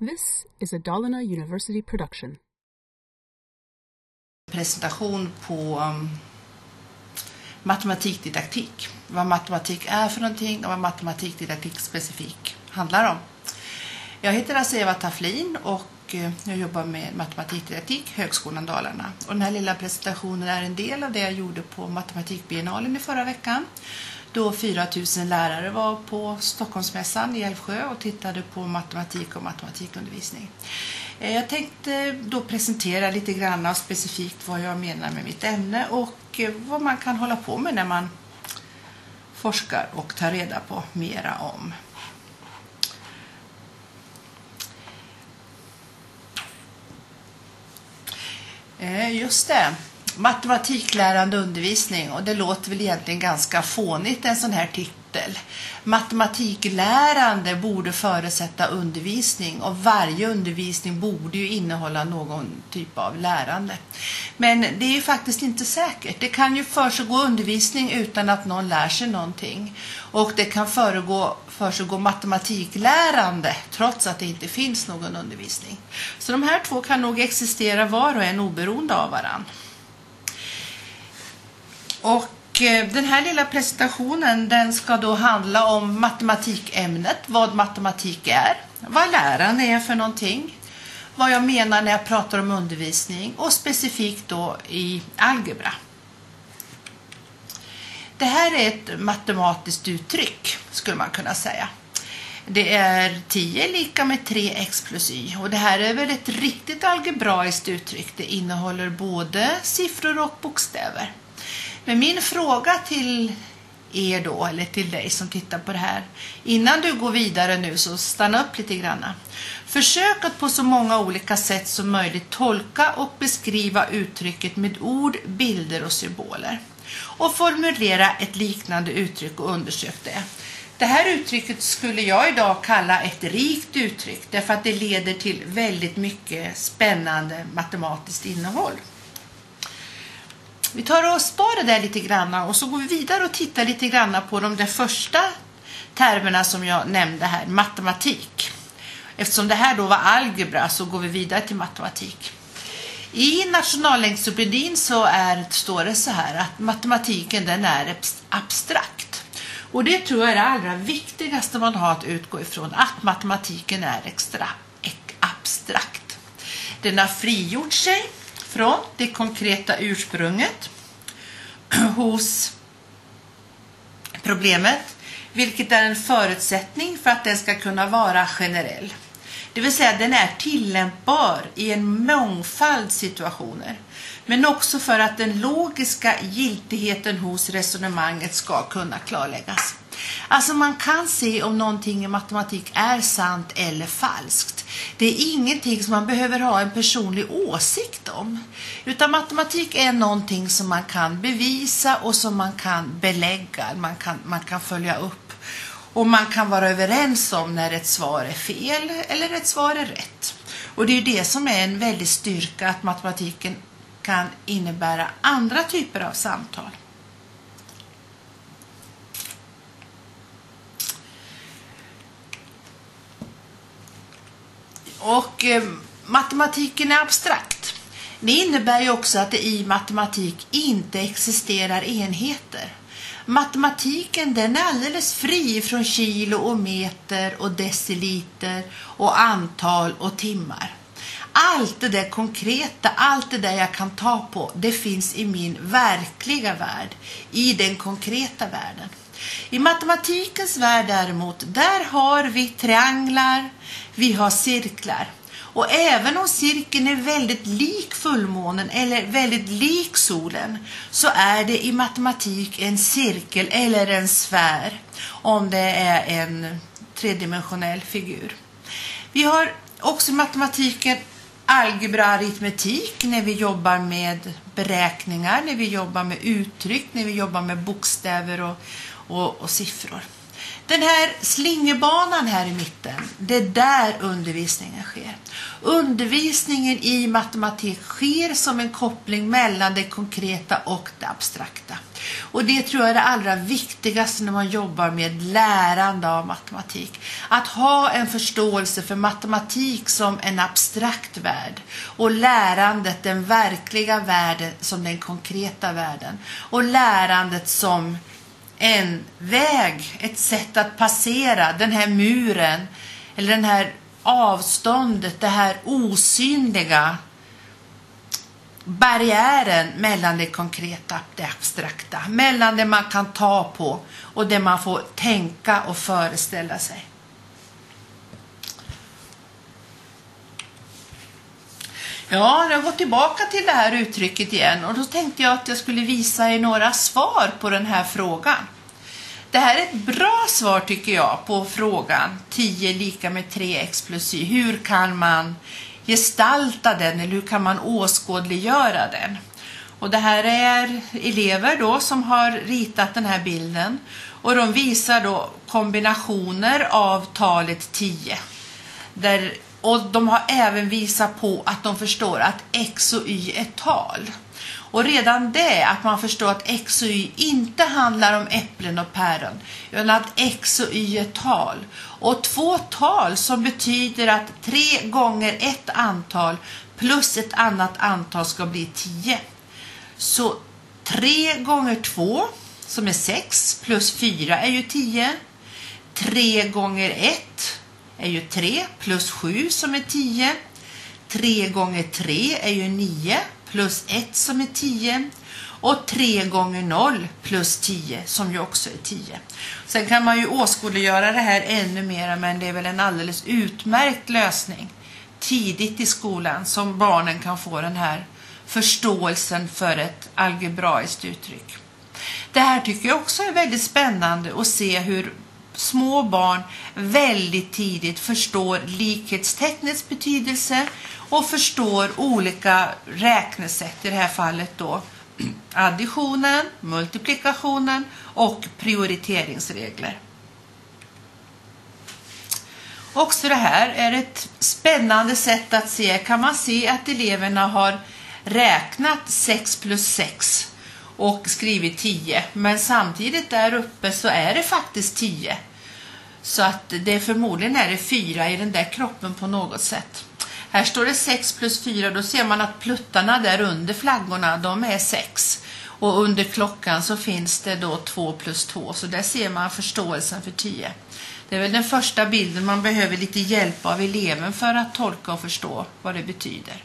This is a Dalarna University production. presentation på um, matematikdidaktik. Vad matematik är för någonting och vad matematikdidaktik specifikt handlar om. Jag heter alltså Eva Taflin och eh, jag jobbar med matematikdidaktik, Högskolan Dalarna. Och den här lilla presentationen är en del av det jag gjorde på matematikbiennalen i förra veckan. Då 4 000 lärare var på Stockholmsmässan i Älvsjö och tittade på matematik och matematikundervisning. Eh, jag tänkte då presentera lite grann specifikt vad jag menar med mitt ämne och eh, vad man kan hålla på med när man forskar och tar reda på mera om. Eh, just det. Matematiklärande undervisning och det låter väl egentligen ganska fånigt en sån här titel. Matematiklärande borde förutsätta undervisning och varje undervisning borde ju innehålla någon typ av lärande. Men det är ju faktiskt inte säkert. Det kan ju försiggå undervisning utan att någon lär sig någonting. Och det kan föregå, försiggå matematiklärande trots att det inte finns någon undervisning. Så de här två kan nog existera var och en oberoende av varandra. Och eh, den här lilla presentationen den ska då handla om matematikämnet, vad matematik är, vad läraren är för någonting, vad jag menar när jag pratar om undervisning och specifikt då i algebra. Det här är ett matematiskt uttryck skulle man kunna säga. Det är 10 lika med 3x plus y och det här är väl ett riktigt algebraiskt uttryck. Det innehåller både siffror och bokstäver. Men min fråga till er då, eller till dig som tittar på det här. Innan du går vidare nu så stanna upp lite grann. Försök att på så många olika sätt som möjligt tolka och beskriva uttrycket med ord, bilder och symboler. Och formulera ett liknande uttryck och undersök det. Det här uttrycket skulle jag idag kalla ett rikt uttryck därför att det leder till väldigt mycket spännande matematiskt innehåll. Vi tar och sparar det lite grann och så går vi vidare och tittar lite grann på de där första termerna som jag nämnde här, matematik. Eftersom det här då var algebra så går vi vidare till matematik. I nationalencyklopedin så är, står det så här att matematiken den är abstrakt. Och det tror jag är det allra viktigaste man har att utgå ifrån, att matematiken är extra, abstrakt. Den har frigjort sig från det konkreta ursprunget hos problemet, vilket är en förutsättning för att den ska kunna vara generell. Det vill säga den är tillämpbar i en mångfald situationer. Men också för att den logiska giltigheten hos resonemanget ska kunna klarläggas. Alltså man kan se om någonting i matematik är sant eller falskt. Det är ingenting som man behöver ha en personlig åsikt om. Utan matematik är någonting som man kan bevisa och som man kan belägga, man kan, man kan följa upp. Och man kan vara överens om när ett svar är fel eller ett svar är rätt. Och det är det som är en väldig styrka att matematiken kan innebära andra typer av samtal. Och eh, matematiken är abstrakt. Det innebär ju också att det i matematik inte existerar enheter. Matematiken den är alldeles fri från kilo och meter och deciliter och antal och timmar. Allt det där konkreta, allt det där jag kan ta på, det finns i min verkliga värld, i den konkreta världen. I matematikens värld däremot, där har vi trianglar, vi har cirklar. Och även om cirkeln är väldigt lik fullmånen eller väldigt lik solen så är det i matematik en cirkel eller en sfär om det är en tredimensionell figur. Vi har också i matematiken algebra aritmetik när vi jobbar med beräkningar, när vi jobbar med uttryck, när vi jobbar med bokstäver och, och, och siffror. Den här slingerbanan här i mitten, det är där undervisningen sker. Undervisningen i matematik sker som en koppling mellan det konkreta och det abstrakta. Och det tror jag är det allra viktigaste när man jobbar med lärande av matematik. Att ha en förståelse för matematik som en abstrakt värld och lärandet, den verkliga världen, som den konkreta världen. Och lärandet som en väg, ett sätt att passera den här muren eller den här avståndet, det här osynliga barriären mellan det konkreta och det abstrakta, mellan det man kan ta på och det man får tänka och föreställa sig. Ja, jag har gått tillbaka till det här uttrycket igen och då tänkte jag att jag skulle visa er några svar på den här frågan. Det här är ett bra svar tycker jag på frågan 10 lika med 3x plus y. Hur kan man gestalta den eller hur kan man åskådliggöra den? Och det här är elever då som har ritat den här bilden och de visar då kombinationer av talet 10. Där, och de har även visat på att de förstår att x och y är tal. Och redan det, att man förstår att x och y inte handlar om äpplen och päron, utan att x och y är tal. Och två tal som betyder att tre gånger ett antal plus ett annat antal ska bli tio. Så tre gånger två, som är sex, plus fyra är ju tio. Tre gånger ett är ju 3 plus 7 som är tio. Tre gånger 3 är ju 9 plus 1 som är 10 och 3 gånger 0 plus 10 som ju också är 10. Sen kan man ju åskådliggöra det här ännu mer men det är väl en alldeles utmärkt lösning tidigt i skolan som barnen kan få den här förståelsen för ett algebraiskt uttryck. Det här tycker jag också är väldigt spännande att se hur små barn väldigt tidigt förstår likhetstecknets betydelse och förstår olika räknesätt, i det här fallet då additionen, multiplikationen och prioriteringsregler. Också det här är ett spännande sätt att se. Kan man se att eleverna har räknat 6 plus 6 och skrivit 10. Men samtidigt där uppe så är det faktiskt 10. Så att det förmodligen är det fyra i den där kroppen på något sätt. Här står det 6 plus 4, då ser man att pluttarna där under flaggorna, de är 6. Och under klockan så finns det då 2 plus 2, så där ser man förståelsen för 10. Det är väl den första bilden man behöver lite hjälp av eleven för att tolka och förstå vad det betyder.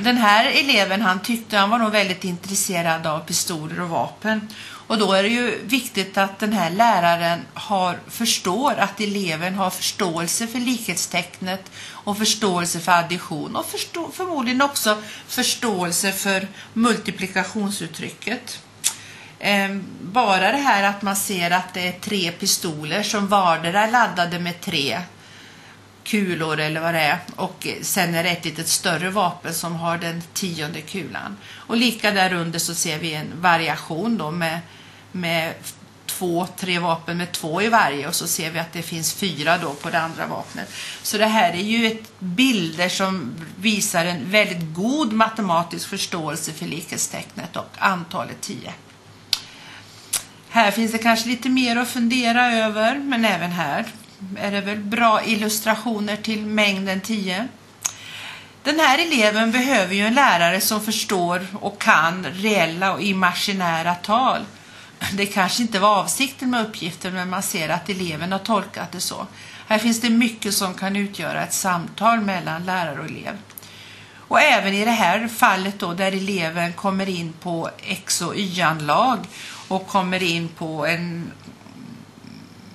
Den här eleven han tyckte han var nog väldigt intresserad av pistoler och vapen och då är det ju viktigt att den här läraren har, förstår att eleven har förståelse för likhetstecknet och förståelse för addition och förstå, förmodligen också förståelse för multiplikationsuttrycket. Ehm, bara det här att man ser att det är tre pistoler som vardera är laddade med tre kulor eller vad det är och sen är det ett litet större vapen som har den tionde kulan. Och lika där under så ser vi en variation då med, med två, tre vapen med två i varje och så ser vi att det finns fyra då på det andra vapnet. Så det här är ju ett bilder som visar en väldigt god matematisk förståelse för likhetstecknet och antalet tio. Här finns det kanske lite mer att fundera över men även här är det väl bra illustrationer till mängden 10. Den här eleven behöver ju en lärare som förstår och kan reella och imaginära tal. Det kanske inte var avsikten med uppgiften men man ser att eleven har tolkat det så. Här finns det mycket som kan utgöra ett samtal mellan lärare och elev. Och även i det här fallet då där eleven kommer in på X och Y-anlag och kommer in på en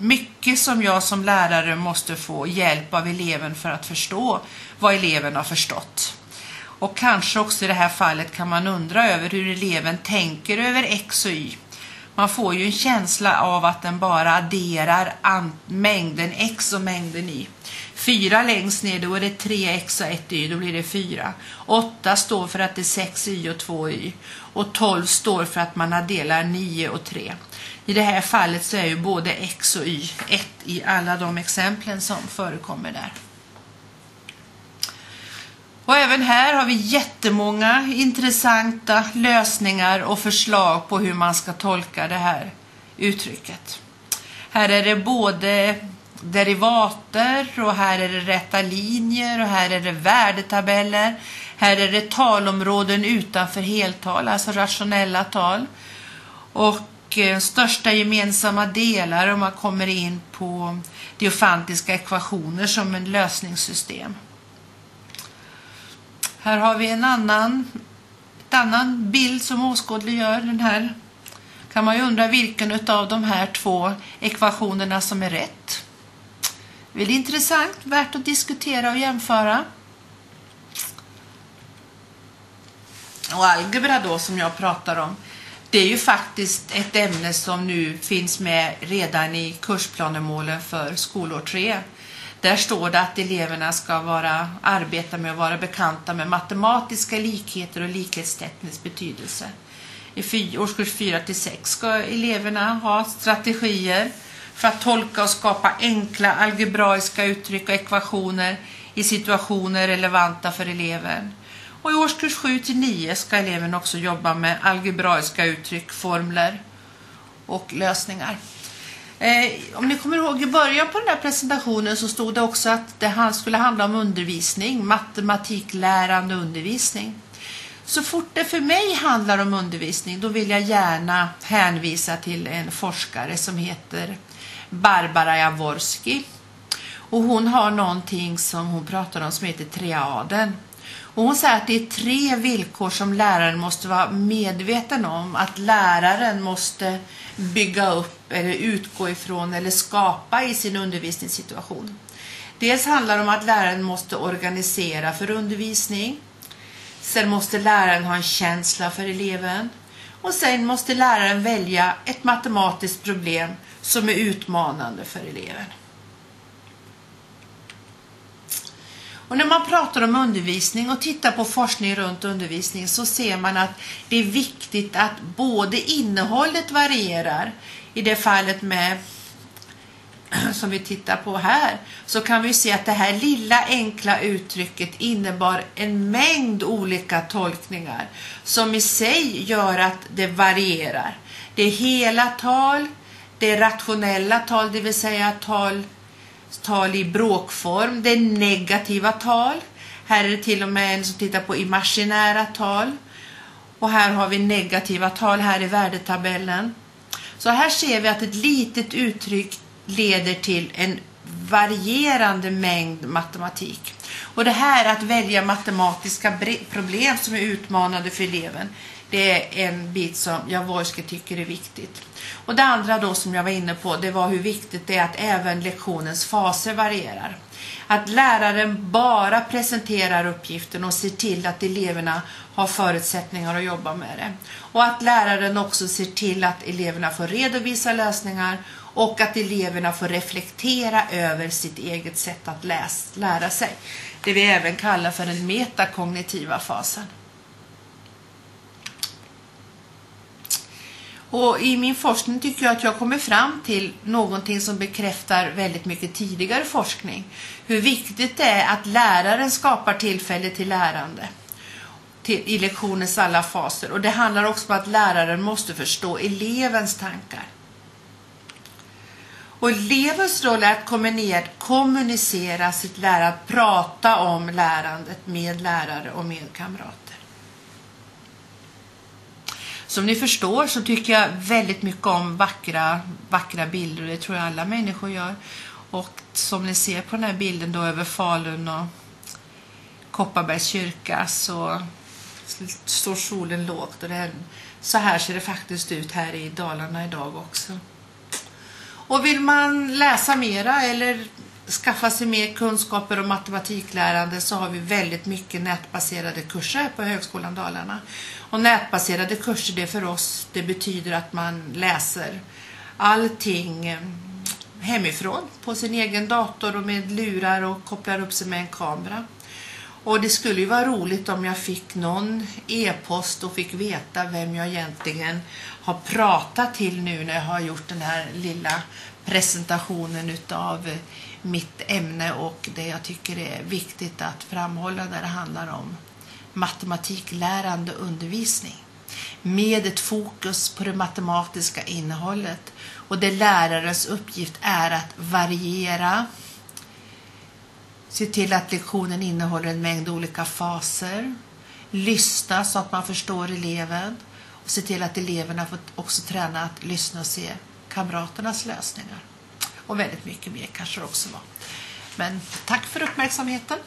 mycket som jag som lärare måste få hjälp av eleven för att förstå vad eleven har förstått. Och kanske också i det här fallet kan man undra över hur eleven tänker över X och Y. Man får ju en känsla av att den bara adderar mängden X och mängden Y. 4 längst ner, då är det 3x och 1 y, då blir det 4. 8 står för att det är 6 y och 2 y. Och 12 står för att man har delar 9 och 3. I det här fallet så är ju både x och y 1 i alla de exemplen som förekommer där. Och även här har vi jättemånga intressanta lösningar och förslag på hur man ska tolka det här uttrycket. Här är det både derivater och här är det rätta linjer och här är det värdetabeller. Här är det talområden utanför heltal, alltså rationella tal. Och eh, största gemensamma delar om man kommer in på diofantiska ekvationer som en lösningssystem. Här har vi en annan, ett annan bild som åskådliggör den här. Kan man ju undra vilken av de här två ekvationerna som är rätt. Väldigt intressant, värt att diskutera och jämföra. Och algebra då som jag pratar om. Det är ju faktiskt ett ämne som nu finns med redan i kursplanemålen för skolår 3. Där står det att eleverna ska vara, arbeta med att vara bekanta med matematiska likheter och likhetstecknets betydelse. I årskurs 4 till 6 ska eleverna ha strategier för att tolka och skapa enkla algebraiska uttryck och ekvationer i situationer relevanta för eleven. Och i årskurs 7 till 9 ska eleven också jobba med algebraiska uttryck, formler och lösningar. Eh, om ni kommer ihåg i början på den här presentationen så stod det också att det skulle handla om undervisning, matematiklärande undervisning. Så fort det för mig handlar om undervisning då vill jag gärna hänvisa till en forskare som heter Barbara Jaworski. Och hon har någonting som hon pratar om som heter triaden. Och hon säger att det är tre villkor som läraren måste vara medveten om. Att läraren måste bygga upp eller utgå ifrån eller skapa i sin undervisningssituation. Dels handlar det om att läraren måste organisera för undervisning. Sen måste läraren ha en känsla för eleven. Och sen måste läraren välja ett matematiskt problem som är utmanande för eleven. Och när man pratar om undervisning och tittar på forskning runt undervisning så ser man att det är viktigt att både innehållet varierar, i det fallet med som vi tittar på här, så kan vi se att det här lilla enkla uttrycket innebar en mängd olika tolkningar som i sig gör att det varierar. Det är hela tal, det är rationella tal, det vill säga tal tal i bråkform. Det är negativa tal. Här är det till och med en som tittar på imaginära tal. Och här har vi negativa tal här i värdetabellen. Så här ser vi att ett litet uttryck leder till en varierande mängd matematik. Och det här att välja matematiska problem som är utmanande för eleven, det är en bit som Jaworski tycker är viktigt. Och det andra då som jag var inne på, det var hur viktigt det är att även lektionens faser varierar. Att läraren bara presenterar uppgiften och ser till att eleverna har förutsättningar att jobba med det. Och att läraren också ser till att eleverna får redovisa lösningar och att eleverna får reflektera över sitt eget sätt att läs, lära sig. Det vi även kallar för den metakognitiva fasen. Och i min forskning tycker jag att jag kommer fram till någonting som bekräftar väldigt mycket tidigare forskning. Hur viktigt det är att läraren skapar tillfälle till lärande till, i lektionens alla faser. Och det handlar också om att läraren måste förstå elevens tankar. Och elevens roll är att kommunicera sitt lärande, prata om lärandet med lärare och med kamrater. Som ni förstår så tycker jag väldigt mycket om vackra, vackra bilder det tror jag alla människor gör. Och som ni ser på den här bilden då över Falun och Kopparbergs kyrka så står solen lågt och det så här ser det faktiskt ut här i Dalarna idag också. Och vill man läsa mera eller skaffa sig mer kunskaper om matematiklärande så har vi väldigt mycket nätbaserade kurser på Högskolan Dalarna. Och nätbaserade kurser det för oss det betyder att man läser allting eh, hemifrån på sin egen dator och med lurar och kopplar upp sig med en kamera. Och det skulle ju vara roligt om jag fick någon e-post och fick veta vem jag egentligen har pratat till nu när jag har gjort den här lilla presentationen utav mitt ämne och det jag tycker är viktigt att framhålla när det handlar om matematiklärande undervisning. Med ett fokus på det matematiska innehållet. Och där lärarens uppgift är att variera, se till att lektionen innehåller en mängd olika faser, lyssna så att man förstår eleven och se till att eleverna får också träna att lyssna och se kamraternas lösningar. Och väldigt mycket mer kanske det också var. Men tack för uppmärksamheten.